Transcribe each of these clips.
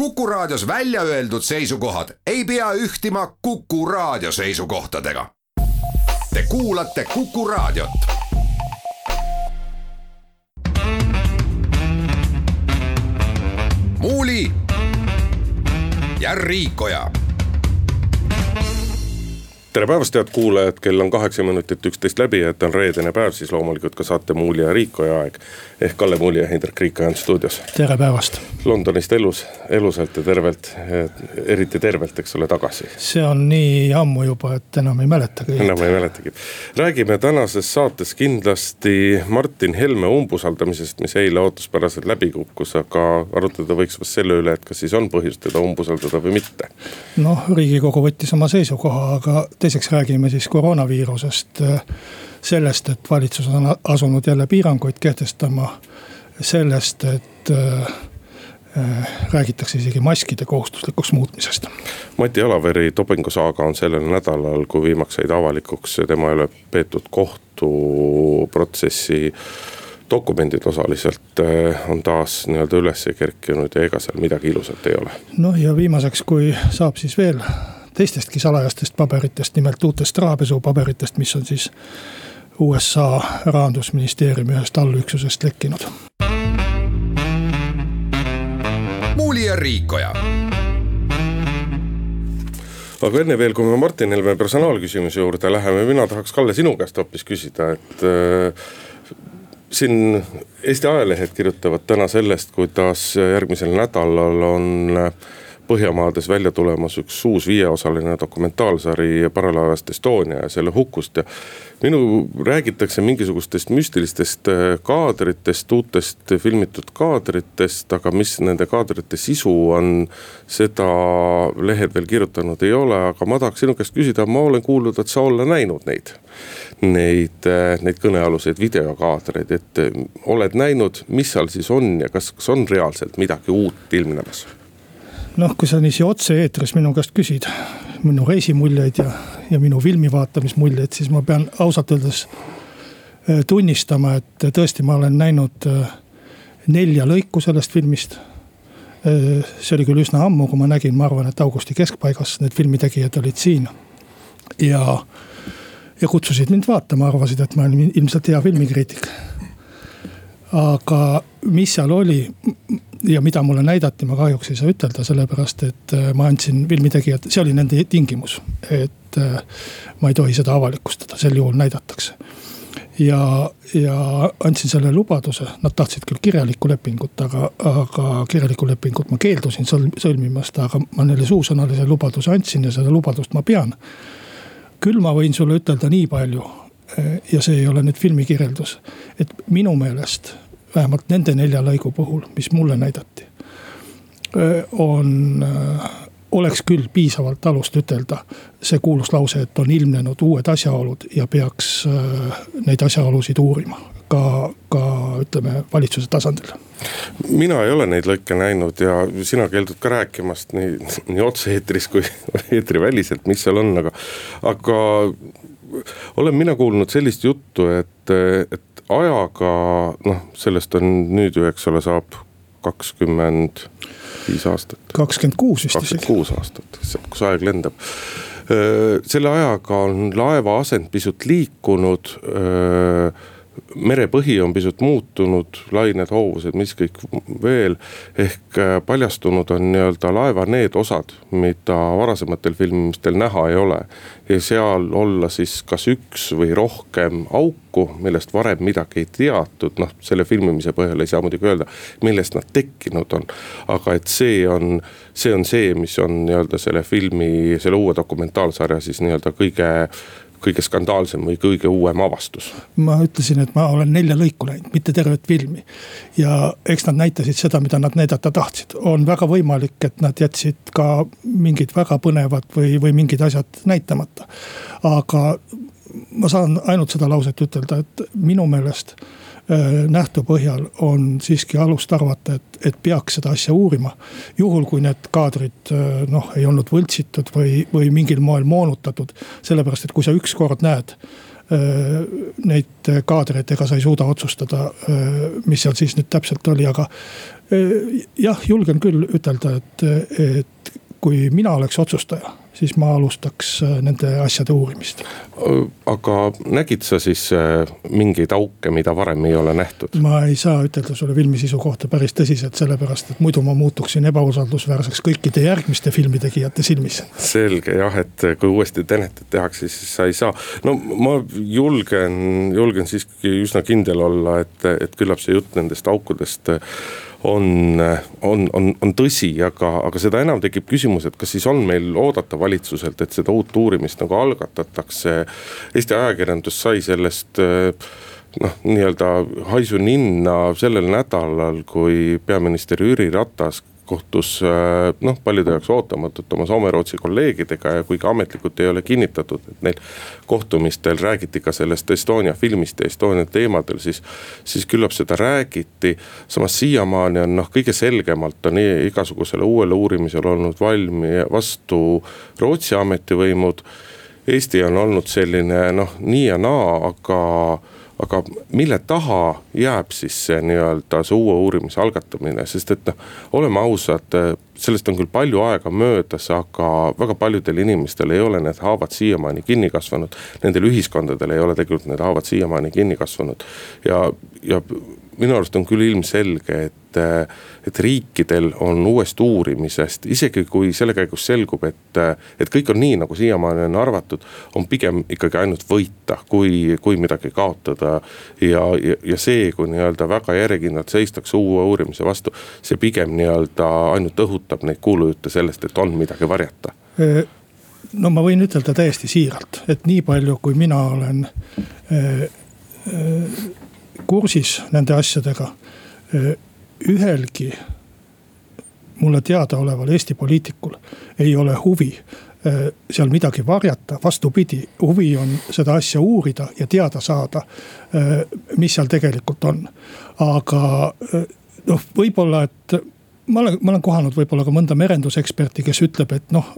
Kuku Raadios välja öeldud seisukohad ei pea ühtima Kuku Raadio seisukohtadega. Te kuulate Kuku Raadiot. muuli ja Riikoja tere päevast, head kuulajad, kell on kaheksa minutit üksteist läbi, et on reedene päev, siis loomulikult ka saate Muuli ja Riikoja aeg. Ehk Kalle Muuli ja Hindrek Riikoja on stuudios. tere päevast. Londonist elus, elusalt ja tervelt, eriti tervelt, eks ole, tagasi. see on nii ammu juba, et enam ei mäletagi. enam ei mäletagi. räägime tänases saates kindlasti Martin Helme umbusaldamisest, mis eile ootuspäraselt läbi kukkus, aga arutada võiks vast selle üle, et kas siis on põhjust teda umbusaldada või mitte. noh, riigikogu võttis oma seisukoha, aga teiseks räägime siis koroonaviirusest, sellest, et valitsus on asunud jälle piiranguid kehtestama. sellest, et äh, äh, räägitakse isegi maskide kohustuslikuks muutmisest. Mati Alaveri dopingusaaga on sellel nädalal, kui viimaks said avalikuks tema üle peetud kohtuprotsessi dokumendid osaliselt on taas nii-öelda üles kerkinud ja ega seal midagi ilusat ei ole. noh, ja viimaseks, kui saab, siis veel teistestki salajastest paberitest, nimelt uutest rahapesupaberitest, mis on siis USA rahandusministeeriumi ühest allüksusest lekkinud. muuli ja Riikoja aga enne veel, kui me Martin Helme personaalküsimuse juurde läheme, mina tahaks Kalle sinu käest hoopis küsida, et äh, siin Eesti ajalehed kirjutavad täna sellest, kuidas järgmisel nädalal on äh, Põhjamaades välja tulemas üks uus viieosaline dokumentaalsari paralaevast Estonia ja selle hukust ja. minu räägitakse mingisugustest müstilistest äh, kaadritest, uutest filmitud kaadritest, aga mis nende kaadrite sisu on. seda lehed veel kirjutanud ei ole, aga ma tahaks sinu käest küsida, ma olen kuulnud, et sa olla näinud neid. Neid, äh, neid kõnealuseid videokaadreid, et äh, oled näinud, mis seal siis on ja kas, kas on reaalselt midagi uut ilmnemas? Noh, kui sa niiviisi otse-eetris minu käest küsid minu reisimuljeid ja, ja minu filmi vaatamismuljeid, siis ma pean ausalt öeldes äh, tunnistama, et tõesti, ma olen näinud äh, nelja lõiku sellest filmist. Äh, see oli küll üsna ammu, kui ma nägin, ma arvan, et augusti keskpaigas need filmitegijad olid siin. ja, ja kutsusid mind vaatama, arvasid, et ma olen ilmselt hea filmikriitik. aga mis seal oli, ja mida mulle näidati, ma kahjuks ei saa ütelda, sellepärast et äh, ma andsin filmitegijad, see oli nende tingimus. et äh, ma ei tohi seda avalikustada, sel juhul näidatakse. ja, ja andsin selle lubaduse, nad tahtsid küll kirjalikku lepingut, aga, aga kirjalikku lepingut ma keeldusin sõlmimast, aga ma neile suusõnalise lubaduse andsin ja seda lubadust ma pean. küll ma võin sulle ütelda nii palju äh, ja see ei ole nüüd filmikirjeldus, et minu meelest vähemalt nende nelja lõigu puhul, mis mulle näidati. on, oleks küll piisavalt alust ütelda see kuulus lause, et on ilmnenud uued asjaolud ja peaks neid asjaolusid uurima ka, ka ütleme valitsuse tasandil mina ei ole neid lõike näinud ja sina keeldud ka rääkimast nii, nii otse-eetris kui eetriväliselt, mis seal on, aga, aga olen mina kuulnud sellist juttu, et, et ajaga noh, sellest on nüüd ju, eks ole, saab kakskümmend viis aastat. kakskümmend kuus vist isegi. kuus aastat, kus aeg lendab. selle ajaga on laeva asend pisut liikunud merepõhi on pisut muutunud, lained, hoovused, mis kõik veel. ehk äh, paljastunud on nii-öelda laeva need osad, mida varasematel filmimistel näha ei ole. ja seal olla siis kas üks või rohkem auku, millest varem midagi ei teatud, noh selle filmimise põhjal ei saa muidugi öelda, millest nad tekkinud on. aga et see on, see on see, mis on nii-öelda selle filmi, selle uue dokumentaalsarja siis nii-öelda kõige kõige skandaalsem või kõige uuem avastus? ma ütlesin, et ma olen nelja lõiku näinud, mitte tervet filmi. ja eks nad näitasid seda, mida nad näidata tahtsid, on väga võimalik, et nad jätsid ka mingid väga põnevad või, või mingid asjad näitamata. aga ma saan ainult seda lauset ütelda, et minu meelest nähtu põhjal on siiski alust arvata, et, et peaks seda asja uurima. juhul, kui need kaadrid äh, noh, ei olnud võltsitud või, või mingil moel moonutatud. sellepärast, et kui sa ükskord näed neid kaadreid, ega sa ei suuda otsustada, mis seal siis nüüd täpselt oli, aga jah, julgen küll ütelda, et, et kui mina oleks otsustaja siis ma alustaks äh, nende asjade uurimist. aga nägid sa siis äh, mingeid auke, mida varem ei ole nähtud? ma ei saa ütelda sulle filmi sisu kohta päris tõsiselt, sellepärast et muidu ma muutuksin ebausaldusväärseks kõikide järgmiste filmitegijate silmis. selge jah, et kui uuesti Tenetit tehakse, siis sa ei saa. no ma julgen, julgen siiski üsna kindel olla, et, et küllap see jutt nendest aukudest on, on, on, on tõsi, aga, aga seda enam tekib küsimus, et kas siis on meil oodata valitsuselt, et seda uut uurimist nagu algatatakse. Eesti ajakirjandus sai sellest noh, nii-öelda haisu ninna sellel nädalal, kui peaminister Jüri Ratas kohtus äh, noh, paljude jaoks ootamatult oma Soome-Rootsi kolleegidega ja kuigi ametlikult ei ole kinnitatud, et neil kohtumistel räägiti ka sellest Estonia filmist ja Estonia teemadel, siis. siis küllap seda räägiti, samas siiamaani on noh, kõige selgemalt on igasugusele uuele uurimisele olnud valmi vastu Rootsi ametivõimud. Eesti on olnud selline noh, nii ja naa, aga aga mille taha jääb siis see nii-öelda see uue uurimise algatamine, sest et noh, oleme ausad, sellest on küll palju aega möödas, aga väga paljudel inimestel ei ole need haavad siiamaani kinni kasvanud. Nendel ühiskondadel ei ole tegelikult need haavad siiamaani kinni kasvanud ja, ja minu arust on küll ilmselge, et, et riikidel on uuest uurimisest, isegi kui selle käigus selgub, et, et kõik on nii, nagu siiamaani on arvatud. on pigem ikkagi ainult võita, kui, kui midagi kaotada. ja, ja, ja see, kui nii-öelda väga järjekindlalt seistakse uue uurimise vastu, see pigem nii-öelda ainult õhutab neid kuulujutte sellest, et on midagi varjata no ma võin ütelda täiesti siiralt, et nii palju, kui mina olen äh, äh, kursis nende asjadega. Ühelgi mulle teadaoleval Eesti poliitikul ei ole huvi seal midagi varjata, vastupidi, huvi on seda asja uurida ja teada saada, mis seal tegelikult on. aga noh, võib-olla, et ma olen, ma olen kohanud võib-olla ka mõnda merenduseksperti, kes ütleb, et noh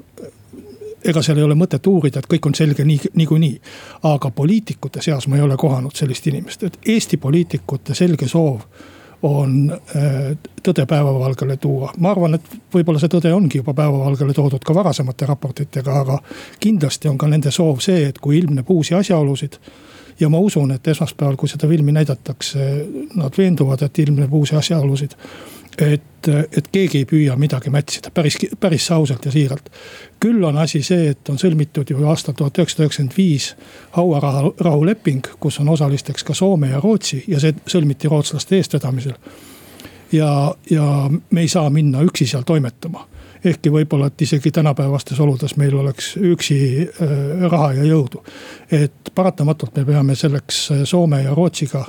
ega seal ei ole mõtet uurida, et kõik on selge nii, niikuinii. aga poliitikute seas ma ei ole kohanud sellist inimest, et Eesti poliitikute selge soov on äh, tõde päevavalgele tuua. ma arvan, et võib-olla see tõde ongi juba päevavalgele toodud ka varasemate raportitega, aga kindlasti on ka nende soov see, et kui ilmneb uusi asjaolusid ja ma usun, et esmaspäeval, kui seda filmi näidatakse, nad veenduvad, et ilmneb uusi asjaolusid et, et keegi ei püüa midagi mätsida, päris, päris ausalt ja siiralt. küll on asi see, et on sõlmitud ju aastal tuhat üheksasada üheksakümmend viis hauarahuleping, kus on osalisteks ka Soome ja Rootsi ja see sõlmiti rootslaste eestvedamisel. ja, ja me ei saa minna üksi seal toimetama ehkki võib-olla, et isegi tänapäevastes oludes meil oleks üksi äh, raha ja jõudu. et paratamatult me peame selleks Soome ja Rootsiga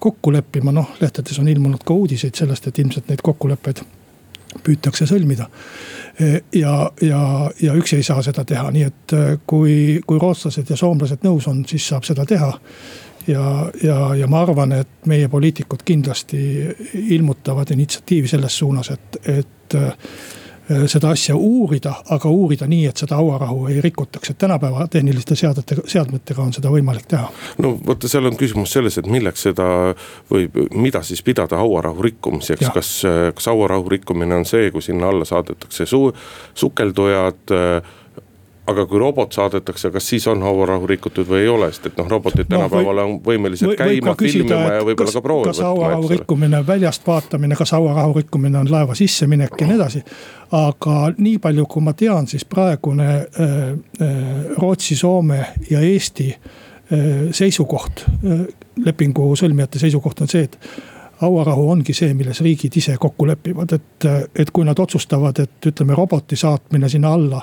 kokku leppima, noh lehtedes on ilmunud ka uudiseid sellest, et ilmselt neid kokkuleppeid püütakse sõlmida. ja, ja, ja üksi ei saa seda teha, nii et äh, kui, kui rootslased ja soomlased nõus on, siis saab seda teha. ja, ja, ja ma arvan, et meie poliitikud kindlasti ilmutavad initsiatiivi selles suunas, et, et äh, seda asja uurida, aga uurida nii, et seda hauarahu ei rikutaks, et tänapäeva tehniliste seadetega, seadmetega on seda võimalik teha. no vaata, seal on küsimus selles, et milleks seda võib, mida siis pidada hauarahu rikkumiseks, kas, kas hauarahu rikkumine on see, kui sinna alla saadetakse su-, sukeldujad äh, aga kui robot saadetakse, kas siis on hauarahu rikutud või ei ole, sest et noh, robotid no, tänapäeval on võimelised või, käima, filmima ja võib-olla ka proovi võtma. kas hauarahu rikkumine, väljast vaatamine, kas hauarahu rikkumine on laeva sisseminek ja nii edasi. aga nii palju, kui ma tean, siis praegune äh, äh, Rootsi, Soome ja Eesti äh, seisukoht äh,, lepingu sõlmijate seisukoht on see, et hauarahu ongi see, milles riigid ise kokku lepivad, et, et kui nad otsustavad, et ütleme, roboti saatmine sinna alla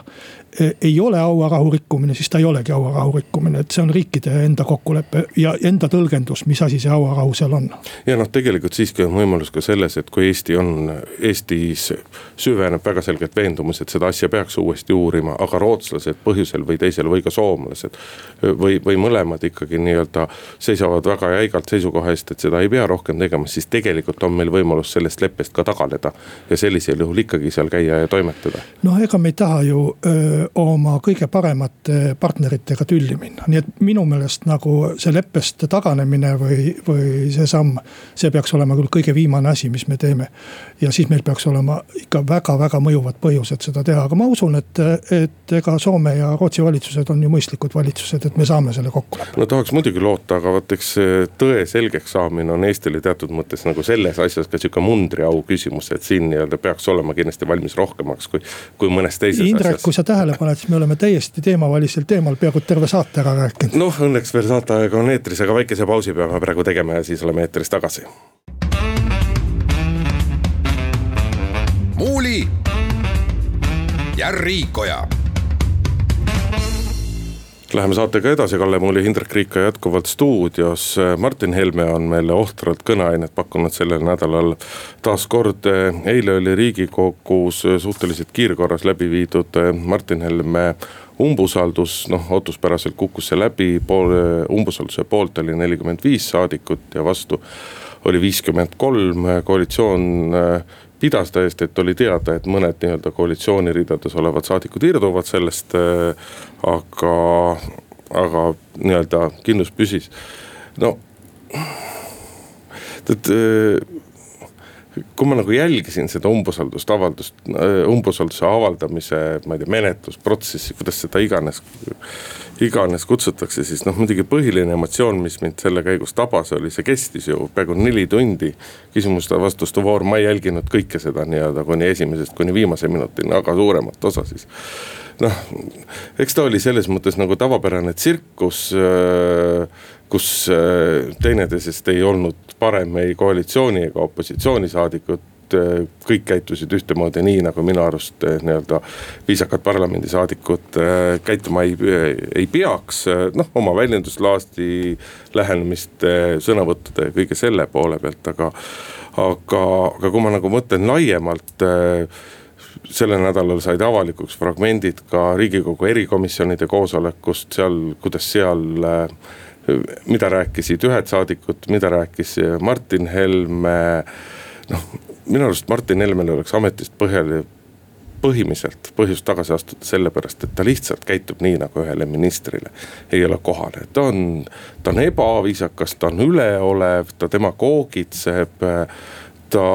ei ole hauarahu rikkumine, siis ta ei olegi hauarahu rikkumine, et see on riikide enda kokkulepe ja enda tõlgendus, mis asi see hauarahu seal on. ja noh, tegelikult siiski on võimalus ka selles, et kui Eesti on, Eestis süveneb väga selgelt veendumus, et seda asja peaks uuesti uurima, aga rootslased põhjusel või teisel või ka soomlased. või, või mõlemad ikkagi nii-öelda seisavad väga jäigalt seisukoha eest, et seda ei pea rohkem tegema, siis tegelikult on meil võimalus sellest leppest ka taganeda. ja sellisel juhul ikkagi seal käia ja toimetada. noh, ega me ei taha ju öö, oma kõige paremate partneritega tülli minna, nii et minu meelest nagu see leppest taganemine või, või see samm. see peaks olema küll kõige viimane asi, mis me teeme. ja siis meil peaks olema ikka väga-väga mõjuvad põhjused seda teha, aga ma usun, et, et ega Soome ja Rootsi valitsused on ju mõistlikud valitsused, et me saame selle kokku leppida. no tahaks muidugi loota, aga vot eks tõe selgeks saamine on Eestile teatud mõttes nagu selles asjas ka sihuke mundriau küsimus, et siin nii-öelda peaks olema kindlasti valmis rohkemaks kui, kui mõnes teises Indrek, asjas. kui sa tähele paned, siis me oleme täiesti teemavälisel teemal peaaegu terve saate ära rääkinud. noh, õnneks veel saateaeg on eetris, aga väikese pausi peame praegu tegema ja siis oleme eetris tagasi. muuli ja Riikoja Läheme saatega edasi, Kalle Muuli, Hindrek Riik jätkuvalt stuudios. Martin Helme on meile ohtralt kõneainet pakkunud sellel nädalal. taas kord, eile oli riigikogus suhteliselt kiirkorras läbi viidud Martin Helme umbusaldus, noh ootuspäraselt kukkus see läbi, pool, umbusalduse poolt oli nelikümmend viis saadikut ja vastu oli viiskümmend kolm, koalitsioon pidas täiesti, et oli teada, et mõned nii-öelda koalitsiooni ridades olevad saadikud irduvad sellest. Äh, aga, aga nii-öelda kindlus püsis, no tead kui ma nagu jälgisin seda umbusaldust avaldust, äh, umbusalduse avaldamise, ma ei tea, menetlusprotsessi, kuidas seda iganes. Iganes kutsutakse, siis noh, muidugi põhiline emotsioon, mis mind selle käigus tabas, oli, see kestis ju peaaegu neli tundi. küsimuste-vastuste voor, ma ei jälginud kõike seda nii-öelda kuni esimesest kuni viimase minutini, aga suuremat osa siis noh, eks ta oli selles mõttes nagu tavapärane tsirkus äh, kus äh, teineteisest ei olnud parem ei koalitsiooni ega opositsioonisaadikud äh, kõik käitusid ühtemoodi, nii nagu minu arust nii-öelda viisakad parlamendisaadikud käituma ei, ei peaks. noh, oma väljenduslaasti, lähenemiste, sõnavõttude ja kõige selle poole pealt, aga, aga, aga kui ma nagu mõtlen laiemalt sellel nädalal said avalikuks fragmendid ka riigikogu erikomisjonide koosolekust, seal, kuidas seal mida rääkisid ühed saadikud, mida rääkis Martin Helme. noh, minu arust Martin Helmel oleks ametist põhjal, põhimiselt põhjust tagasi astuda sellepärast, et ta lihtsalt käitub nii, nagu ühele ministrile ei ole kohane. ta on, ta on ebaviisakas, ta on üleolev, ta demagoogitseb, ta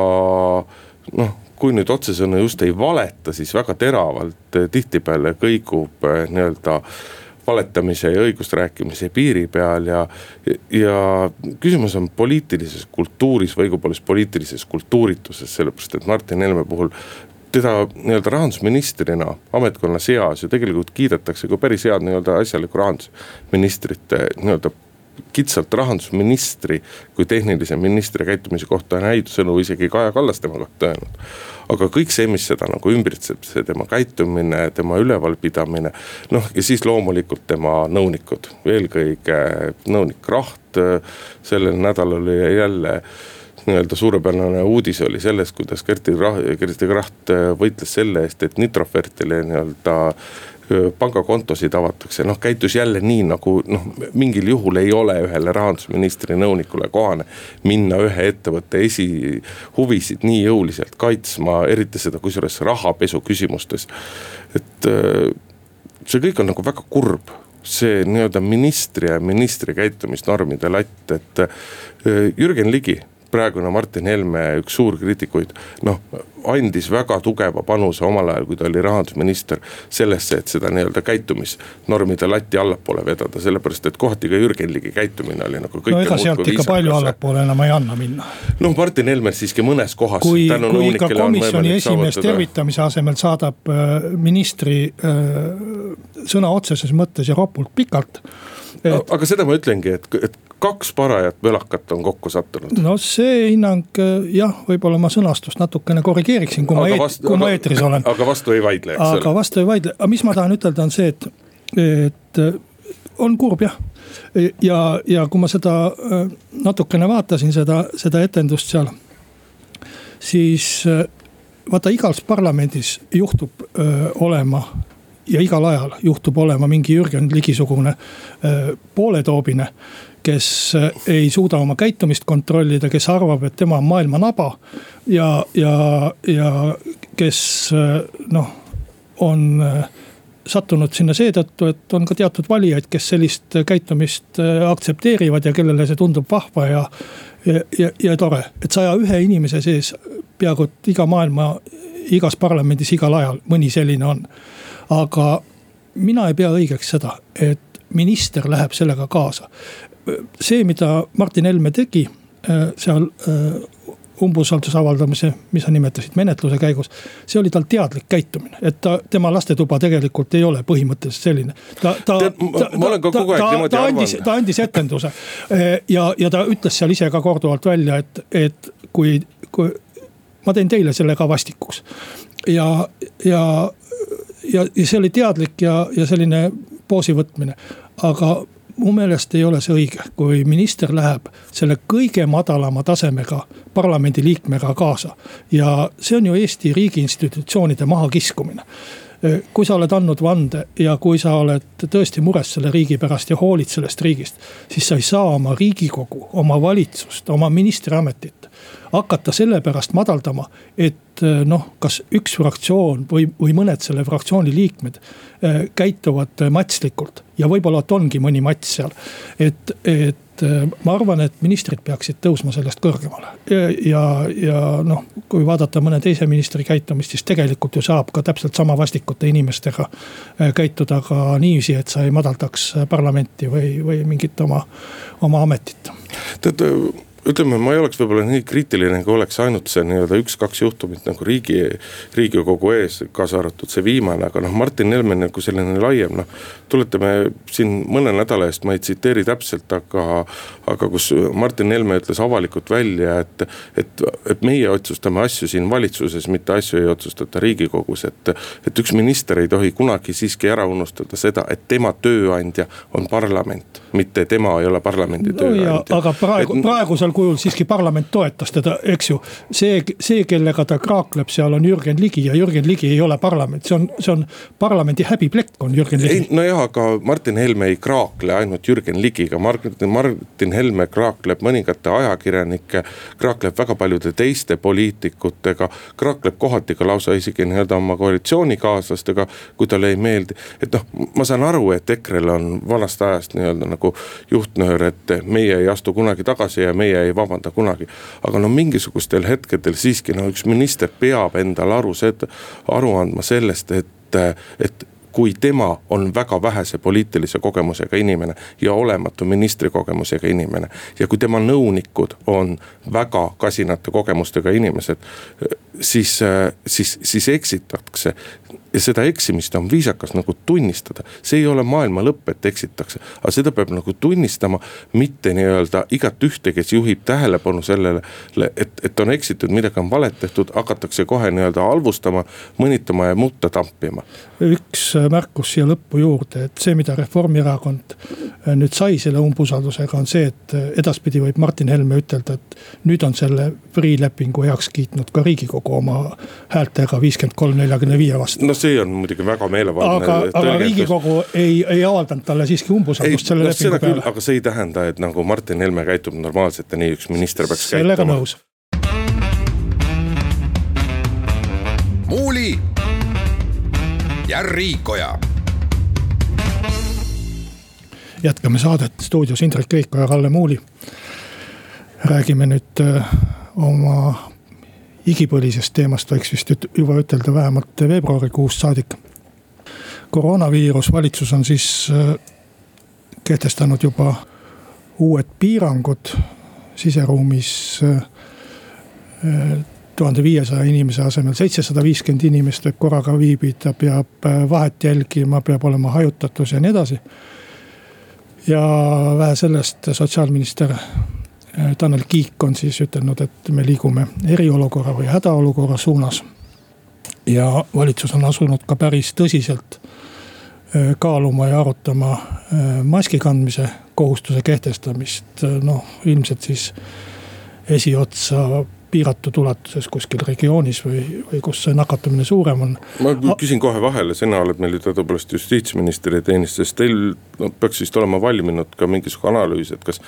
noh kui nüüd otsesõnu just ei valeta, siis väga teravalt tihtipeale kõigub eh, nii-öelda valetamise ja õigust rääkimise piiri peal ja, ja küsimus on poliitilises kultuuris või õigupoolest poliitilises kultuurituses, sellepärast et Martin Helme puhul teda nii-öelda rahandusministrina ametkonna seas ju tegelikult kiidetakse kui päris head nii-öelda asjalikku rahandusministrit nii-öelda kitsalt rahandusministri kui tehnilise ministri käitumise kohta on häid sõnu isegi Kaja Kallas tema kohta öelnud. aga kõik see, mis seda nagu ümbritseb, see tema käitumine, tema ülevalpidamine. noh, ja siis loomulikult tema nõunikud, eelkõige nõunik Raht, sellel nädalal oli jälle nii-öelda suurepärane uudis oli selles, kuidas Kersti Kraht, Kersti Kraht võitles selle eest, et Nitrofertile nii-öelda pangakontosid avatakse, noh käitus jälle nii nagu noh, mingil juhul ei ole ühele rahandusministri nõunikule kohane. minna ühe ettevõtte esihuvisid nii jõuliselt kaitsma, eriti seda kusjuures rahapesu küsimustes. et see kõik on nagu väga kurb see nii-öelda ministri ja ministri käitumisnormide latt, et Jürgen Ligi praegune Martin Helme üks suurkriitikuid, noh andis väga tugeva panuse omal ajal, kui ta oli rahandusminister. sellesse, et seda nii-öelda käitumisnormide latti allapoole vedada, sellepärast et kohati ka Jürgen Ligi käitumine oli nagu. no ega sealt ikka palju allapoole enam ei anna minna. noh, Martin Helmel siiski mõnes kohas. kui, kui ka komisjoni esimees tervitamise asemel saadab äh, ministri äh, sõna otseses mõttes ja ropult pikalt et.... aga seda ma ütlengi, et, et kaks parajat võlakat on kokku sattunud. no see hinnang jah, võib-olla ma sõnastust natukene korrigeeriksin, kui aga ma, vast, kui aga, ma eetris olen. aga vastu ei vaidle, eks ole. aga vastu ei vaidle, aga mis ma tahan ütelda, on see, et, et on kurb jah. ja, ja kui ma seda natukene vaatasin, seda, seda etendust seal. siis vaata igas parlamendis juhtub öö, olema ja igal ajal juhtub olema mingi Jürgen Ligi-sugune pooletoobine kes ei suuda oma käitumist kontrollida, kes arvab, et tema on maailma naba. ja, ja, ja kes noh, on sattunud sinna seetõttu, et on ka teatud valijaid, kes sellist käitumist aktsepteerivad ja kellele see tundub vahva ja. ja, ja, ja tore, et saja ühe inimese sees peaaegu et iga maailma, igas parlamendis igal ajal mõni selline on. Aga mina ei pea õigeks seda, et minister läheb sellega kaasa. see, mida Martin Helme tegi äh, seal äh, umbusalduse avaldamise, mis sa nimetasid, menetluse käigus. see oli tal teadlik käitumine, et ta, tema lastetuba tegelikult ei ole põhimõtteliselt selline. ta, ta, ta, ta, ta, ta andis, ta andis etenduse äh, ja, ja ta ütles seal ise ka korduvalt välja, et, et kui, kui ma teen teile selle ka vastikuks. Ja, ja, ja, ja see oli teadlik ja, ja selline poosi võtmine, aga mu meelest ei ole see õige, kui minister läheb selle kõige madalama tasemega parlamendiliikmega kaasa. ja see on ju Eesti riigi institutsioonide mahakiskumine kui sa oled andnud vande ja kui sa oled tõesti mures selle riigi pärast ja hoolid sellest riigist. siis sa ei saa oma riigikogu, oma valitsust, oma ministriametit hakata sellepärast madaldama, et eh, noh, kas üks fraktsioon või, või mõned selle fraktsiooni liikmed eh, käituvad matslikult. ja võib-olla et ongi mõni mats seal, et, et eh, ma arvan, et ministrid peaksid tõusma sellest kõrgemale. ja, ja noh, kui vaadata mõne teise ministri käitumist, siis tegelikult ju saab ka täpselt sama vastikute inimestega käituda ka niiviisi, et sa ei madaldaks parlamenti või, või mingit oma, oma ametit. tead ütleme, ma ei oleks võib-olla nii kriitiline, kui oleks ainult see nii-öelda üks-kaks juhtumit nagu riigi, riigikogu ees, kaasa arvatud see viimane, aga noh, Martin Helme nagu selline laiem noh. tuletame siin mõne nädala eest, ma ei tsiteeri täpselt, aga, aga kus Martin Helme ütles avalikult välja, et. et, et meie otsustame asju siin valitsuses, mitte asju ei otsustata riigikogus, et. et üks minister ei tohi kunagi siiski ära unustada seda, et tema tööandja on parlament, mitte tema ei ole parlamendi no, tööandja. aga praegu praegusel sellisel kujul siiski parlament toetas teda, eks ju. see, see, kellega ta kraakleb seal on Jürgen Ligi ja Jürgen Ligi ei ole parlament, see on, see on parlamendi häbiplekk on Jürgen Ligi. nojah, aga Martin Helme ei kraakle ainult Jürgen Ligiga, Martin Helme kraakleb mõningate ajakirjanike, kraakleb väga paljude teiste poliitikutega. kraakleb kohati ka lausa isegi nii-öelda oma koalitsioonikaaslastega, kui talle ei meeldi. et noh, ma saan aru, et EKRE-l on vanast ajast nii-öelda nagu juhtnöör, et meie ei astu kunagi tagasi ja meie ei vabanda kunagi. aga no mingisugustel hetkedel siiski no üks minister peab endale aru, aru andma sellest, et, et kui tema on väga vähese poliitilise kogemusega inimene ja olematu ministrikogemusega inimene. ja kui tema nõunikud on väga kasinate kogemustega inimesed, siis, siis, siis eksitakse ja seda eksimist on viisakas nagu tunnistada, see ei ole maailma lõpp, et eksitakse. aga seda peab nagu tunnistama, mitte nii-öelda igatühte, kes juhib tähelepanu sellele, et, et on eksitud, midagi on valet tehtud, hakatakse kohe nii-öelda halvustama, mõnitama ja mutta tampima. üks märkus siia lõppu juurde, et see, mida Reformierakond äh, nüüd sai selle umbusaldusega, on see, et äh, edaspidi võib Martin Helme ütelda, et nüüd on selle Freeh lepingu heaks kiitnud ka riigikogu oma häältega viiskümmend kolm, neljakümne viie vastu no see on muidugi väga meelevaldne. aga, aga riigikogu ei, ei avaldanud talle siiski umbusaldust selle no, lepingu peale. aga see ei tähenda, et nagu Martin Helme käitub normaalselt ja nii üks minister peaks sellega käituma. nõus. muuli ja Riikoja jätkame saadet stuudios Indrek Riiko ja Kalle Muuli. räägime nüüd äh, oma igipõlisest teemast võiks vist juba ütelda vähemalt veebruarikuust saadik. koroonaviirus, valitsus on siis äh, kehtestanud juba uued piirangud siseruumis. Äh, äh, tuhande viiesaja inimese asemel seitsesada viiskümmend inimest võib korraga viibida, peab vahet jälgima, peab olema hajutatus ja nii edasi. ja vähe sellest, sotsiaalminister Äh, Tanel Kiik on siis ütelnud, et me liigume eriolukorra või hädaolukorra suunas. ja valitsus on asunud ka päris tõsiselt äh, kaaluma ja arutama äh, maski kandmise kohustuse kehtestamist, noh ilmselt siis esiotsa piiratud ulatuses kuskil regioonis või, või kus see nakatumine suurem on. ma küsin kohe vahele, sina oled meil ju tõepoolest justiitsministri teenistuses, teil no, peaks vist olema valminud ka mingisugune analüüs, et kas.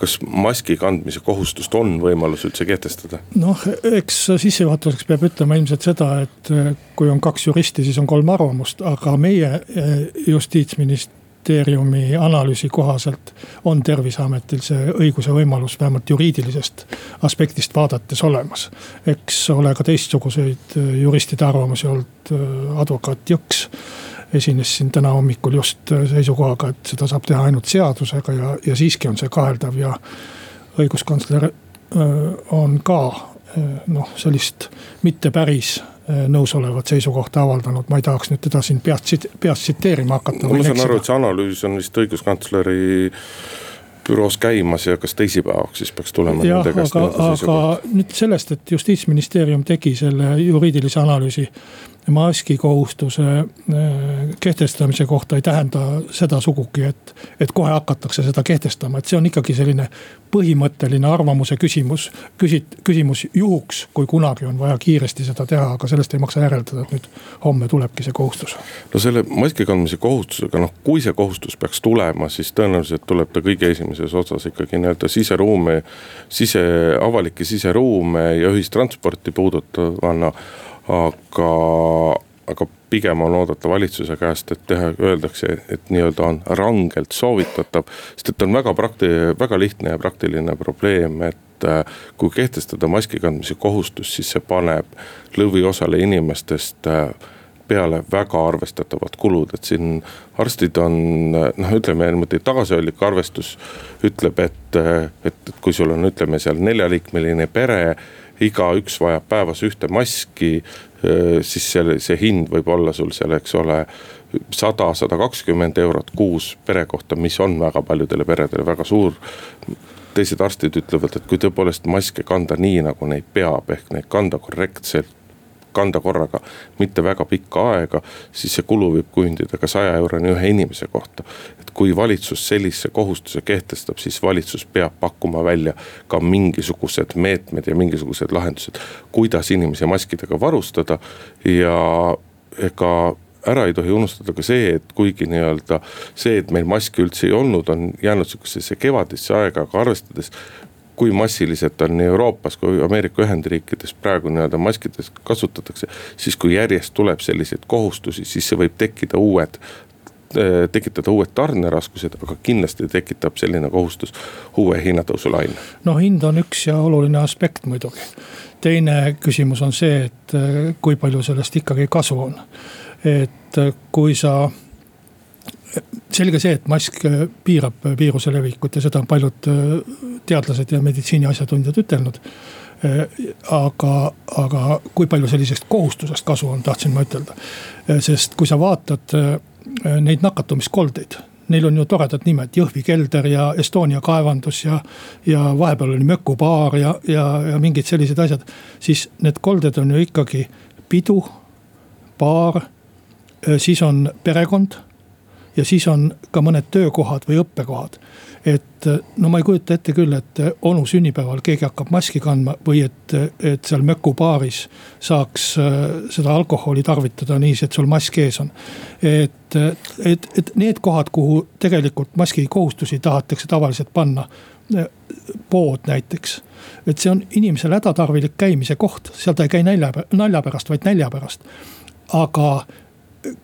kas maski kandmise kohustust on võimalus üldse kehtestada? noh, eks sissejuhatuseks peab ütlema ilmselt seda, et kui on kaks juristi, siis on kolm arvamust, aga meie eh, justiitsminister ministeeriumi analüüsi kohaselt on terviseametil see õigus ja võimalus vähemalt juriidilisest aspektist vaadates olemas. eks ole ka teistsuguseid äh, juristide arvamusi olnud, äh, advokaat Jõks esines siin täna hommikul just äh, seisukohaga, et seda saab teha ainult seadusega ja, ja siiski on see kaheldav ja õiguskantsler on ka noh, sellist mitte päris nõusolevat seisukohta avaldanud, ma ei tahaks nüüd teda siin peast, peast tsiteerima hakata. ma saan aru, et see analüüs on vist õiguskantsleri büroos käimas ja kas teisipäevaks siis peaks tulema? jah, aga, aga nüüd sellest, et justiitsministeerium tegi selle juriidilise analüüsi maski kohustuse äh, kehtestamise kohta ei tähenda seda sugugi, et, et kohe hakatakse seda kehtestama, et see on ikkagi selline põhimõtteline arvamuse küsimus. küsit-, küsimus juhuks, kui kunagi on vaja kiiresti seda teha, aga sellest ei maksa järeldada, et nüüd homme tulebki see kohustus. no selle maski kandmise kohustusega, noh kui see kohustus peaks tulema, siis tõenäoliselt tuleb ta kõige esimeses otsas ikkagi nii-öelda siseruume, sise, avalikke siseruume ja ühistransporti puudutavana aga, aga pigem on oodata valitsuse käest, et teha, öeldakse, et nii-öelda on rangelt soovitatav. sest et on väga prakti-, väga lihtne ja praktiline probleem, et äh, kui kehtestada maski kandmise kohustus, siis see paneb lõviosale inimestest äh, peale väga arvestatavad kulud, et siin arstid on noh, ütleme niimoodi tagasihoidlik arvestus ütleb, et, et kui sul on, ütleme seal neljaliikmeline pere igaüks vajab päevas ühte maski, siis selle, see hind võib olla sul seal, eks ole sada, sada kakskümmend eurot kuus pere kohta, mis on väga paljudele peredele väga suur. teised arstid ütlevad, et kui tõepoolest maske kanda nii, nagu neid peab, ehk neid kanda korrektselt kanda korraga mitte väga pikka aega, siis see kulu võib kujundida ka saja euroni ühe inimese kohta. et kui valitsus sellise kohustuse kehtestab, siis valitsus peab pakkuma välja ka mingisugused meetmed ja mingisugused lahendused, kuidas inimesi maskidega varustada ja ega ära ei tohi unustada ka see, et kuigi nii-öelda see, et meil maski üldse ei olnud, on jäänud sihukesesse kevadisse aega, aga arvestades kui massiliselt on nii Euroopas kui Ameerika Ühendriikides praegu nii-öelda maskides kasutatakse. siis kui järjest tuleb selliseid kohustusi, siis see võib tekkida uued äh, tekitada uued tarneraskused, aga kindlasti tekitab selline kohustus uue hinnatõusu laine. no hind on üks ja oluline aspekt muidugi. teine küsimus on see, et äh, kui palju sellest ikkagi kasu on. et äh, kui sa selge see, et mask piirab viiruse levikut ja seda on paljud teadlased ja meditsiini asjatundjad ütelnud. aga, aga kui palju sellisest kohustusest kasu on, tahtsin ma ütelda. sest kui sa vaatad neid nakatumiskoldeid neil on ju toredad nimed, Jõhvi kelder ja Estonia kaevandus ja. ja vahepeal oli mökubaar ja, ja, ja mingid sellised asjad. siis need kolded on ju ikkagi pidu, baar, siis on perekond ja siis on ka mõned töökohad või õppekohad. et no ma ei kujuta ette küll, et onu sünnipäeval keegi hakkab maski kandma või et, et seal mökubaaris saaks äh, seda alkoholi tarvitada niiviisi, et sul mask ees on. et, et, et need kohad, kuhu tegelikult maski kohustusi tahetakse tavaliselt panna pood näiteks. et see on inimesele hädatarvilik käimise koht, seal ta ei käi nälja, nalja pärast, vaid nälja pärast. aga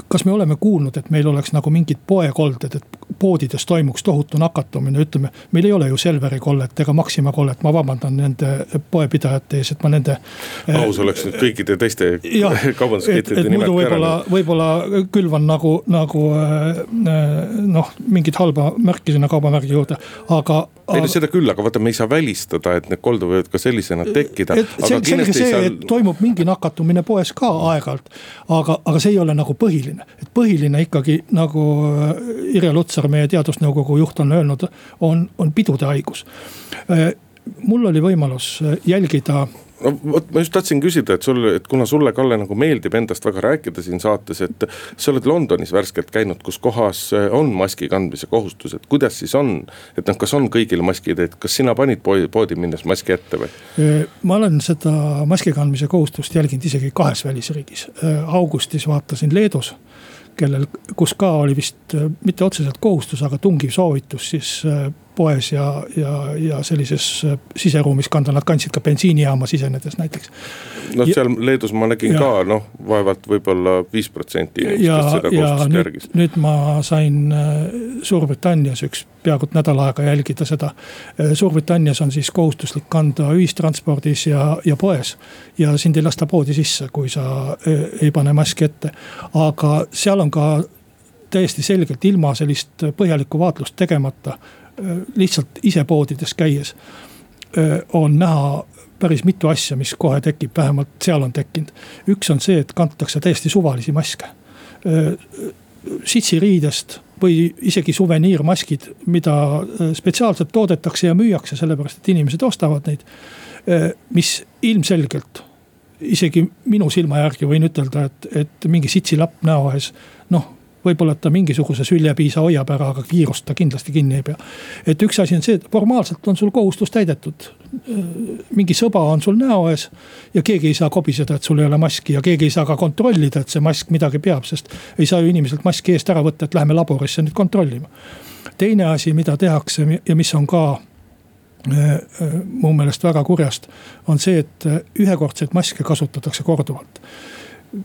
kas me oleme kuulnud, et meil oleks nagu mingid poekolded, et poodides toimuks tohutu nakatumine, ütleme. meil ei ole ju Selveri kollet ega Maxima kollet, ma vabandan nende poepidajate ees, et ma nende. aus oleks nüüd kõikide teiste kaubanduskettide nimed ka ära. võib-olla külvan nagu, nagu äh, noh, mingit halba märki sinna kaubamärgi juurde, aga. ei no seda küll, aga vaata, me ei saa välistada, et need kolded võivad ka sellisena tekkida. selge see, saa... et toimub mingi nakatumine poes ka aeg-ajalt, aga, aga see ei ole nagu põhiline, et põhiline ikkagi nagu äh, Irja Lutsar, meie teadusnõukogu juht on öelnud, on, on pidude haigus. Äh, mul oli võimalus äh, jälgida no vot, ma just tahtsin küsida, et sul, et kuna sulle, Kalle, nagu meeldib endast väga rääkida siin saates, et. sa oled Londonis värskelt käinud, kus kohas eh, on maski kandmise kohustus, et kuidas siis on? et noh, kas on kõigil maskid, et kas sina panid poodi, poodi minnes maski ette või? ma olen seda maski kandmise kohustust jälginud isegi kahes välisriigis. augustis vaatasin Leedus kellel, kus ka oli vist mitte otseselt kohustus, aga tungiv soovitus siis poes ja, ja, ja sellises äh, siseruumis kanda, nad kandsid ka bensiinijaama sisenedes näiteks. noh, seal Leedus ma nägin ja, ka noh, vaevalt võib-olla viis protsenti inimestest seda kohustust järgis. nüüd ma sain äh, Suurbritannias üks peaaegu nädal aega jälgida seda. Äh, Suurbritannias on siis kohustuslik kanda ühistranspordis ja, ja poes. ja sind ei lasta poodi sisse, kui sa ei pane maski ette. aga seal on ka täiesti selgelt ilma sellist põhjalikku vaatlust tegemata lihtsalt ise poodides käies äh, on näha päris mitu asja, mis kohe tekib, vähemalt seal on tekkinud. üks on see, et kantakse täiesti suvalisi maske. Äh, sitsiriidest või isegi suveniirmaskid, mida spetsiaalselt toodetakse ja müüakse, sellepärast et inimesed ostavad neid. mis ilmselgelt, isegi minu silma järgi võin ütelda, et, et mingi sitsilapp näo ees, noh võib-olla ta mingisuguse süljepiisa hoiab ära, aga kiirust ta kindlasti kinni ei pea. et üks asi on see, et formaalselt on sul kohustus täidetud. mingi sõba on sul näo ees ja keegi ei saa kobiseda, et sul ei ole maski ja keegi ei saa ka kontrollida, et see mask midagi peab, sest ei saa ju inimeselt maski eest ära võtta, et lähme laborisse nüüd kontrollima. teine asi, mida tehakse ja mis on ka äh, äh, mu meelest väga kurjast, on see, et äh, ühekordseid maske kasutatakse korduvalt.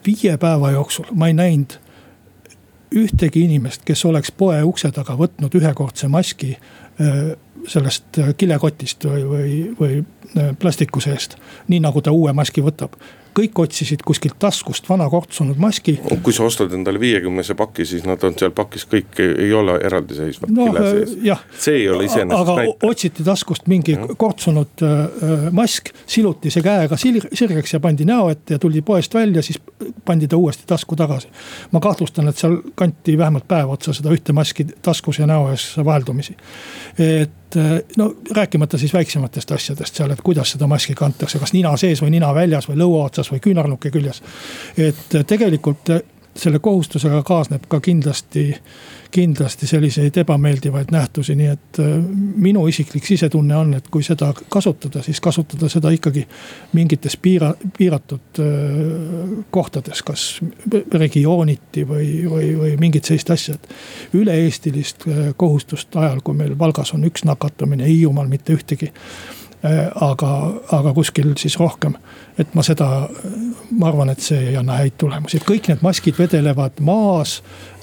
viie päeva jooksul ma ei näinud ühtegi inimest, kes oleks poe ukse taga võtnud ühekordse maski sellest äh, kilekotist või, või, või äh, plastiku seest. nii nagu ta uue maski võtab kõik otsisid kuskilt taskust vana kortsunud maski. kui sa ostad endale viiekümnese paki, siis nad on seal pakis kõik, ei ole eraldiseisvad no, kile sees. see ei ole iseenesest aga näitav. otsiti taskust mingi mm. kortsunud äh, mask, siluti see käega sirgeks ja pandi näo ette ja tuldi poest välja, siis pandi ta uuesti tasku tagasi. ma kahtlustan, et seal kanti vähemalt päev otsa seda ühte maski taskus ja näo ees vaheldumisi. et no rääkimata siis väiksematest asjadest seal, et kuidas seda maski kantakse, kas nina sees või nina väljas või lõua otsas või küünarnuki küljes. et tegelikult selle kohustusega kaasneb ka kindlasti, kindlasti selliseid ebameeldivaid nähtusi, nii et äh, minu isiklik sisetunne on, et kui seda kasutada, siis kasutada seda ikkagi mingites piira, piiratud äh, kohtades, kas regiooniti või, või, või mingit sellist asja, et. üle-eestilist äh, kohustust ajal, kui meil Valgas on üks nakatumine, Hiiumaal mitte ühtegi aga, aga kuskil siis rohkem. et ma seda, ma arvan, et see ei anna häid tulemusi, et kõik need maskid vedelevad maas.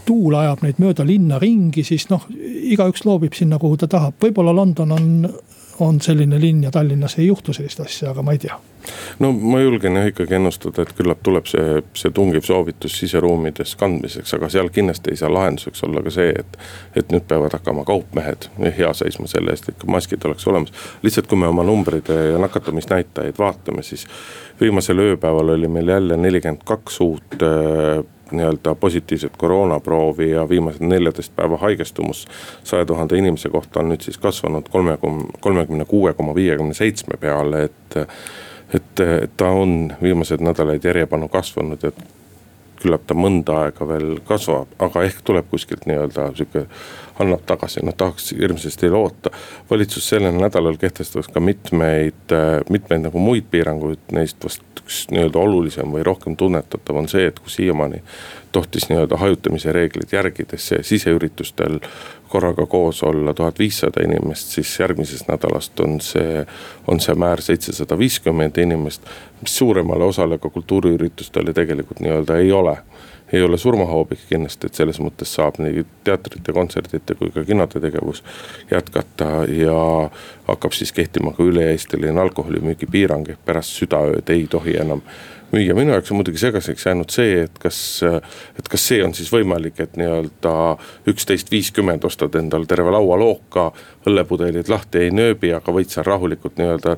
Tuul ajab neid mööda linna ringi, siis noh, igaüks loobib sinna, kuhu ta tahab, võib-olla London on on selline linn ja Tallinnas ei juhtu sellist asja, aga ma ei tea. no ma julgen jah ikkagi ennustada, et küllap tuleb see, see tungiv soovitus siseruumides kandmiseks, aga seal kindlasti ei saa lahenduseks olla ka see, et. et nüüd peavad hakkama kaupmehed hea seisma selle eest, et maskid oleks olemas. lihtsalt, kui me oma numbreid ja nakatumisnäitajaid vaatame, siis viimasel ööpäeval oli meil jälle nelikümmend kaks uut äh, nii-öelda positiivset koroonaproovi ja viimased neljateist päeva haigestumus saja tuhande inimese kohta on nüüd siis kasvanud kolme, kolmekümne kuue koma viiekümne seitsme peale, et. et, ta on viimased nädalaid järjepanu kasvanud, et küllap ta mõnda aega veel kasvab, aga ehk tuleb kuskilt nii-öelda sihuke, annab tagasi, noh tahaks hirmsasti loota. valitsus sellel nädalal kehtestas ka mitmeid, mitmeid nagu muid piiranguid, neist vast üks nii-öelda olulisem või rohkem tunnetatav on see, et kui siiamaani tohtis nii-öelda hajutamise reegleid järgides siseüritustel korraga koos olla tuhat viissada inimest, siis järgmisest nädalast on see, on see määr seitsesada viiskümmend inimest. mis suuremale osale ka kultuuriüritustele tegelikult nii-öelda ei ole ei ole surmahoobik kindlasti, et selles mõttes saab nii teatrite, kontsertide kui ka kinode tegevus jätkata ja hakkab siis kehtima ka üle-eestiline alkoholimüügi piirang, ehk pärast südaööd ei tohi enam müüa, minu jaoks on muidugi segaseks jäänud see, et kas, et kas see on siis võimalik, et nii-öelda üksteist viiskümmend ostad endale terve laua looka, õllepudelid lahti ei nööbi, aga võid seal rahulikult nii-öelda.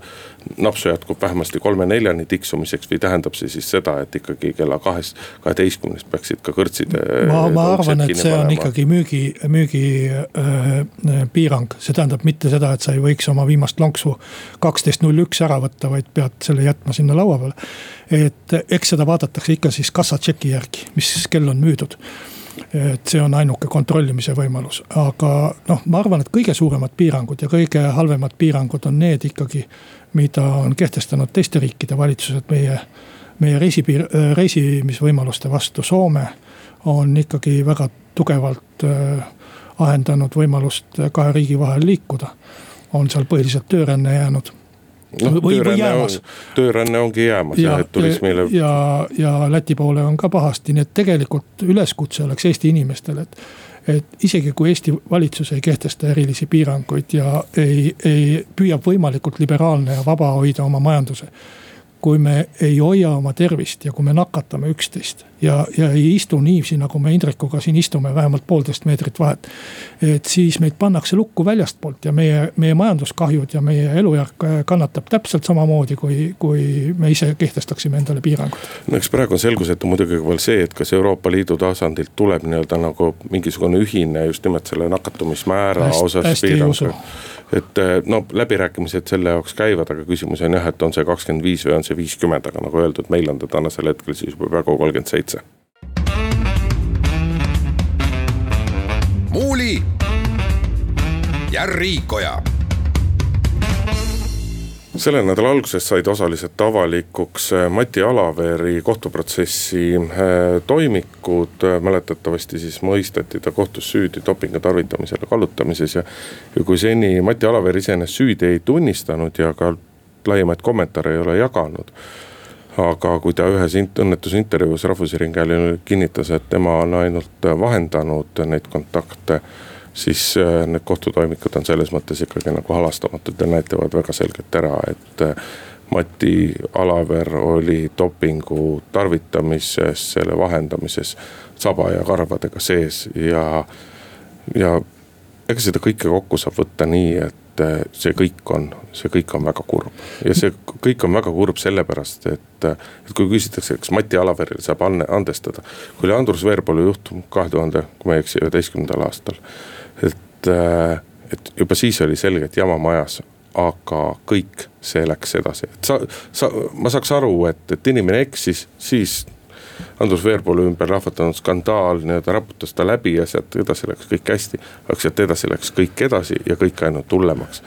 napsu jätkub vähemasti kolme-neljani tiksumiseks või tähendab see siis seda, et ikkagi kella kahest, kaheteistkümnest peaksid ka kõrtsid. ma, ma arvan, et see on panema. ikkagi müügi, müügipiirang äh,, see tähendab mitte seda, et sa ei võiks oma viimast lonksu kaksteist null üks ära võtta, vaid pead selle jätma sinna laua peale. Et eks seda vaadatakse ikka siis kassatšeki järgi, mis kell on müüdud. Et see on ainuke kontrollimise võimalus, aga noh, ma arvan, et kõige suuremad piirangud ja kõige halvemad piirangud on need ikkagi, mida on kehtestanud teiste riikide valitsused meie, meie reisipiir, reisimisvõimaluste vastu, Soome on ikkagi väga tugevalt äh, ahendanud võimalust kahe riigi vahel liikuda. on seal põhiliselt tööränne jäänud no, või, või jäämas. tööränne ongi jäämas ja, jah, et turismile. ja, ja Läti poole on ka pahasti, nii et tegelikult üleskutse oleks Eesti inimestele, et. et isegi kui Eesti valitsus ei kehtesta erilisi piiranguid ja ei, ei püüab võimalikult liberaalne ja vaba hoida oma majanduse kui me ei hoia oma tervist ja kui me nakatame üksteist ja, ja ei istu niiviisi, nagu me Indrekuga siin istume, vähemalt poolteist meetrit vahet. et siis meid pannakse lukku väljastpoolt ja meie, meie majanduskahjud ja meie elujärg kannatab täpselt samamoodi, kui, kui me ise kehtestaksime endale piirangud. no eks praegu on selgusetu muidugi veel see, et kas Euroopa Liidu tasandilt tuleb nii-öelda nagu mingisugune ühine just nimelt selle nakatumismäära hästi, osas piirang et eh, no läbirääkimised selle jaoks käivad, aga küsimus on jah, et on see kakskümmend viis või on see viiskümmend, aga nagu öeldud, meil on ta tänasel hetkel siis juba peaaegu kolmkümmend seitse. muuli ja Riikoja selle nädala alguses said osaliselt avalikuks äh, Mati Alaveri kohtuprotsessi äh, toimikud. mäletatavasti siis mõisteti ta kohtus süüdi dopingu tarvitamisele kallutamises ja. ja kui seni Mati Alaver iseenesest süüdi ei tunnistanud ja ka laiemaid kommentaare ei ole jaganud aga kui ta ühes õnnetusintervjuus Rahvusringhäälingule kinnitas, et tema on ainult vahendanud neid kontakte siis äh, need kohtutoimikud on selles mõttes ikkagi nagu halastamatud ja näitavad väga selgelt ära, et äh, Mati Alaver oli dopingu tarvitamises, selle vahendamises saba ja karvadega sees ja, ja ega seda kõike kokku saab võtta nii, et äh, see kõik on, see kõik on väga kurb. ja see kõik on väga kurb sellepärast, et, et kui küsitakse, kas Mati Alaverile saab andestada. kui oli Andrus Veerpalu juhtum kahe tuhande, kui ma ei eksi, üheteistkümnendal aastal et, äh, et juba siis oli selge, et jama majas, aga kõik see läks edasi, et sa, sa, ma saaks aru, et, et inimene eksis, siis. Andrus Veerpalu ümber lahvatanud skandaal nii-öelda raputas ta läbi ja sealt edasi läks kõik hästi. aga sealt edasi läks kõik edasi ja kõik ainult hullemaks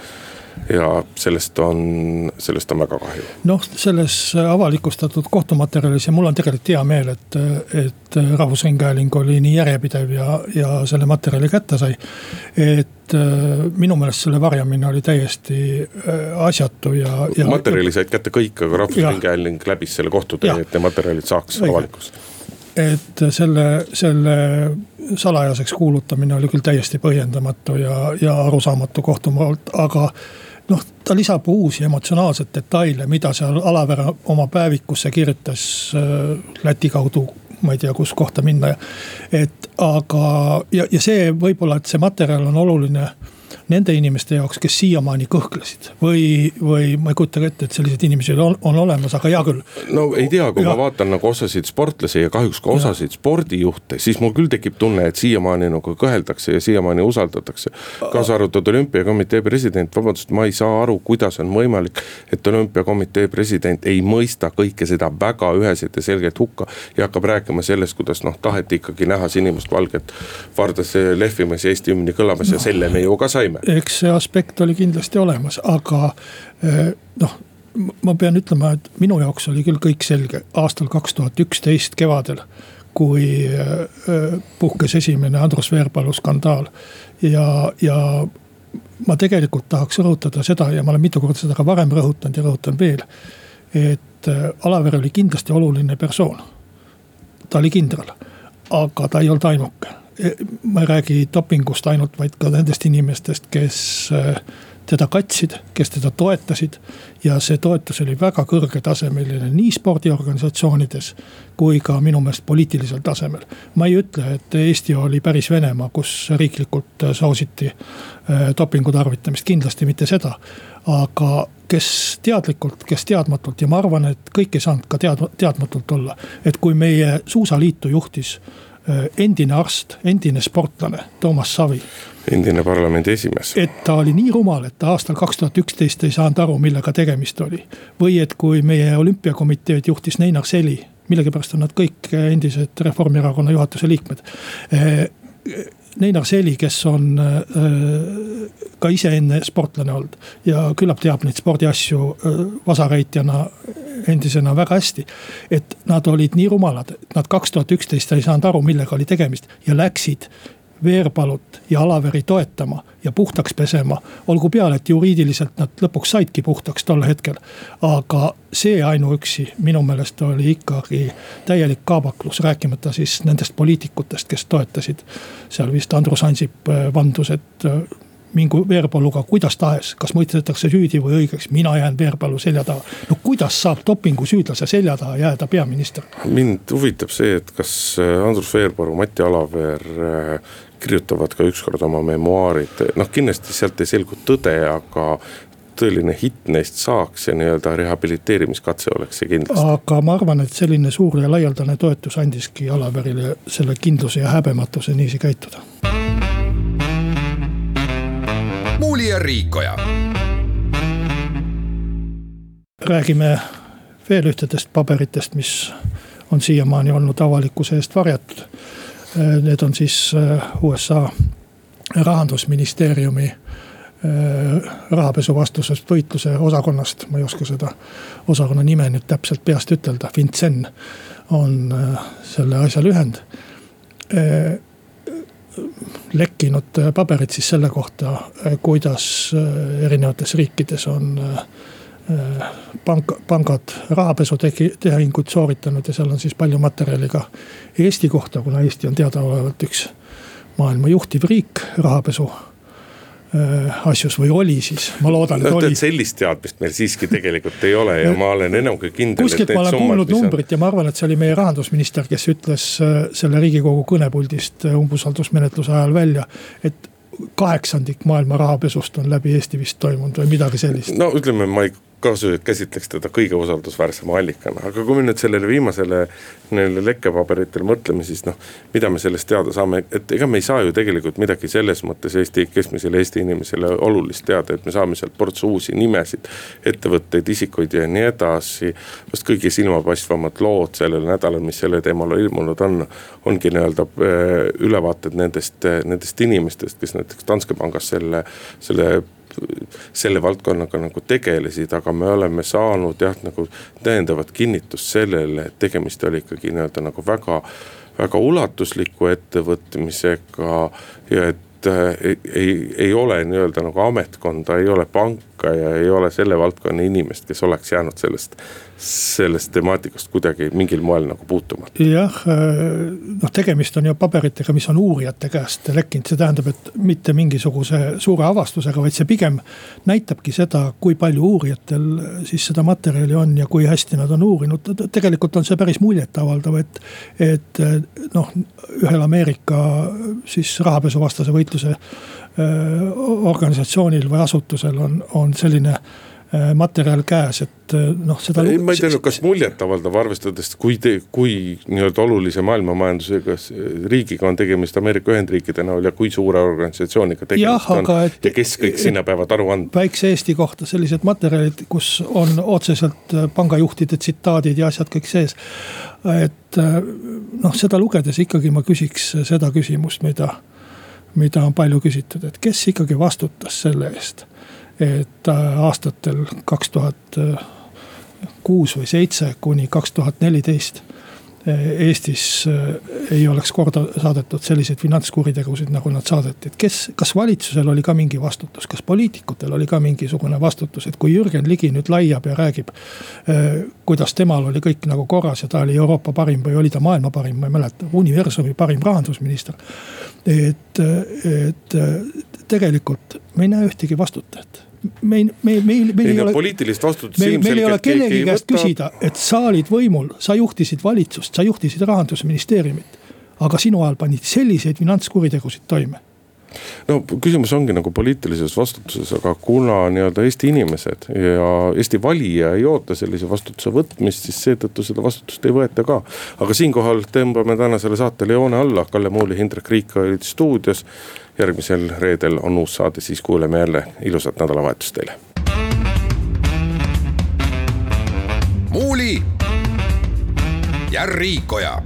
ja sellest on, sellest on väga kahju. noh, selles avalikustatud kohtumaterjalis ja mul on tegelikult hea meel, et, et Rahvusringhääling oli nii järjepidev ja, ja selle materjali kätte sai. et äh, minu meelest selle varjamine oli täiesti äh, asjatu ja, ja. materjali said kätte kõik, aga Rahvusringhääling läbis selle kohtutee, et need materjalid saaks avalikuks et selle, selle salajaseks kuulutamine oli küll täiesti põhjendamatu ja, ja arusaamatu kohtu poolt, aga noh, ta lisab uusi emotsionaalseid detaile, mida seal Alaver oma päevikusse kirjutas äh, Läti kaudu ma ei tea, kus kohta minna. et aga, ja, ja see võib-olla, et see materjal on oluline nende inimeste jaoks, kes siiamaani kõhklesid. või, või ma ei kujuta ka ette, et selliseid inimesi on, on olemas, aga hea küll. no ei tea, kui ja. ma vaatan nagu osasid sportlasi ja kahjuks ka osasid ja. spordijuhte, siis mul küll tekib tunne, et siiamaani nagu kõheldakse ja siiamaani usaldatakse. kaasa arvatud olümpiakomitee president, vabandust, ma ei saa aru, kuidas on võimalik, et olümpiakomitee president ei mõista kõike seda väga üheselt ja selgelt hukka. ja hakkab rääkima sellest, kuidas noh, taheti ikkagi näha sinimustvalget vardas lehvimas ja Eesti hümni kõlamas no. ja selle me ju ka saime teeme. eks see aspekt oli kindlasti olemas, aga eh, noh ma pean ütlema, et minu jaoks oli küll kõik selge aastal kaks tuhat üksteist kevadel. kui eh, puhkes esimene Andrus Veerpalu skandaal ja, ja ma tegelikult tahaks rõhutada seda ja ma olen mitu korda seda ka varem rõhutanud ja rõhutan veel. et eh, Alaver oli kindlasti oluline persoon. ta oli kindral, aga ta ei olnud ainuke ma ei räägi dopingust ainult, vaid ka nendest inimestest, kes äh, teda katsid, kes teda toetasid. ja see toetus oli väga kõrgetasemeline nii spordiorganisatsioonides kui ka minu meelest poliitilisel tasemel. ma ei ütle, et Eesti oli päris Venemaa, kus riiklikult soositi dopingu tarvitamist, kindlasti mitte seda. aga kes teadlikult, kes teadmatult ja ma arvan, et kõik ei saanud ka tead-, teadmatult olla. et kui meie suusaliitu juhtis Äh, endine arst, endine sportlane Toomas Savi. endine parlamendi esimees. et ta oli nii rumal, et ta aastal kaks tuhat üksteist ei saanud aru, millega tegemist oli. või et kui meie olümpiakomiteed juhtis Neinar Seli, millegipärast on nad kõik endised Reformierakonna juhatuse liikmed äh, Neinar Seli, kes on äh, ka ise enne sportlane olnud ja küllap teab neid spordiasju äh, vasareitjana endisena väga hästi. et nad olid nii rumalad, nad kaks tuhat üksteist ei saanud aru, millega oli tegemist ja läksid Veerpalut ja Alaveri toetama ja puhtaks pesema. olgu peale, et juriidiliselt nad lõpuks saidki puhtaks tol hetkel. aga see ainuüksi minu meelest oli ikkagi täielik kaabaklus, rääkimata siis nendest poliitikutest, kes toetasid. seal vist Andrus Ansip äh, vandus, et äh, mingu Veerpaluga kuidas tahes, kas mõistetakse süüdi või õigeks, mina jään Veerpalu selja taha. no kuidas saab dopingusüüdlase selja taha jääda peaminister? mind huvitab see, et kas äh, Andrus Veerpalu, Mati Alaver kirjutavad ka ükskord oma memuaarid, noh kindlasti sealt ei selgu tõde, aga tõeline hitt neist saaks ja nii-öelda rehabiliteerimiskatse oleks see kindlasti. aga ma arvan, et selline suur ja laialdane toetus andiski Alaverile selle kindluse ja häbematuse niiviisi käituda. muuli ja Riikoja. räägime veel ühtedest paberitest, mis on siiamaani olnud avalikkuse eest varjatud need on siis äh, USA rahandusministeeriumi äh, rahapesuvastusest võitluse osakonnast, ma ei oska seda osakonna nime nüüd täpselt peast ütelda, FinCEN on selle asja lühend. lekkinud paberid siis selle kohta, kuidas erinevates riikides on pank, pangad rahapesutehinguid sooritanud ja seal on siis palju materjali ka Eesti kohta, kuna Eesti on teadaolevalt üks maailma juhtiv riik rahapesu äh, asjus või oli siis, ma loodan, et oli. sellist teadmist meil siiski tegelikult ei ole ja ma olen enam kui kindel. kuskilt ma olen kuulnud numbrit ja ma arvan, et see oli meie rahandusminister, kes ütles äh, selle riigikogu kõnepuldist äh, umbusaldusmenetluse ajal välja, et kaheksandik maailma rahapesust on läbi Eesti vist toimunud või midagi sellist. no ütleme, ma ei kasu, käsitleks teda kõige usaldusväärsema allikana, aga kui me nüüd sellele viimasele neile lekkepaberitele mõtleme, siis noh. mida me sellest teada saame, et ega me ei saa ju tegelikult midagi selles mõttes Eesti, keskmisele Eesti inimesele olulist teada, et me saame sealt portsu uusi nimesid. ettevõtteid, isikuid ja nii edasi. vast kõige silmapaistvamad lood sellel nädalal, mis selle teemal ilmunud on, ongi nii-öelda äh, ülevaated nendest, nendest inimestest, kes näiteks Danske pangas selle, selle selle valdkonnaga nagu tegelesid, aga me oleme saanud jah, nagu täiendavat kinnitust sellele, et tegemist oli ikkagi nii-öelda nagu väga, väga ulatusliku ettevõtmisega ja et äh, ei, ei, ole nii-öelda nagu ametkonda, ei ole panka ja ei ole selle valdkonna inimest, kes oleks jäänud sellest sellest temaatikast kuidagi mingil moel nagu puutuma? jah, noh tegemist on ju paberitega, mis on uurijate käest lekkinud, see tähendab, et mitte mingisuguse suure avastusega, vaid see pigem näitabki seda, kui palju uurijatel siis seda materjali on ja kui hästi nad on uurinud. tegelikult on see päris muljetavaldav, et, et noh, ühel Ameerika siis rahapesuvastase võitluse organisatsioonil või asutusel on, on selline Äh, materjal käes, et äh, noh, seda. ma ei tea, kas muljetavaldav, arvestades, kui kui nii-öelda olulise maailmamajandusega riigiga on tegemist Ameerika Ühendriikide näol ja kui suure organisatsiooniga tegemist on. ja kes kõik sinna peavad aru andma. väikse Eesti kohta sellised materjalid, kus on otseselt äh, pangajuhtide tsitaadid ja asjad kõik sees. et noh, seda lugedes ikkagi ma küsiks seda küsimust, mida, mida on palju küsitud, et kes ikkagi vastutas selle eest et äh, aastatel kaks tuhat kuus või seitse kuni kaks tuhat neliteist äh, Eestis äh, ei oleks korda saadetud selliseid finantskuritegusid, nagu nad saadeti, et kes, kas valitsusel oli ka mingi vastutus, kas poliitikutel oli ka mingisugune vastutus, et kui Jürgen Ligi nüüd laiab ja räägib. kuidas temal oli kõik nagu korras ja ta oli Euroopa parim või oli ta maailma parim, ma ei mäleta, universumi parim rahandusminister. et, et tegelikult me ei näe ühtegi vastutajat me ei, me, meil, meil ei ole. poliitilist vastutust meil, meil ei ilmselgelt keegi kellegi käest võta. küsida, et sa olid võimul, sa juhtisid valitsust, sa juhtisid rahandusministeeriumit. aga sinu ajal panid selliseid finantskuritegusid toime no küsimus ongi nagu poliitilises vastutuses, aga kuna nii-öelda Eesti inimesed ja Eesti valija ei oota sellise vastutuse võtmist, siis seetõttu seda vastutust ei võeta ka. aga siinkohal tõmbame tänasele saatele joone alla, Kalle Muuli, Hindrek Riik olid stuudios. järgmisel reedel on uus saade, siis kuuleme jälle, ilusat nädalavahetust teile. muuli ja Riikoja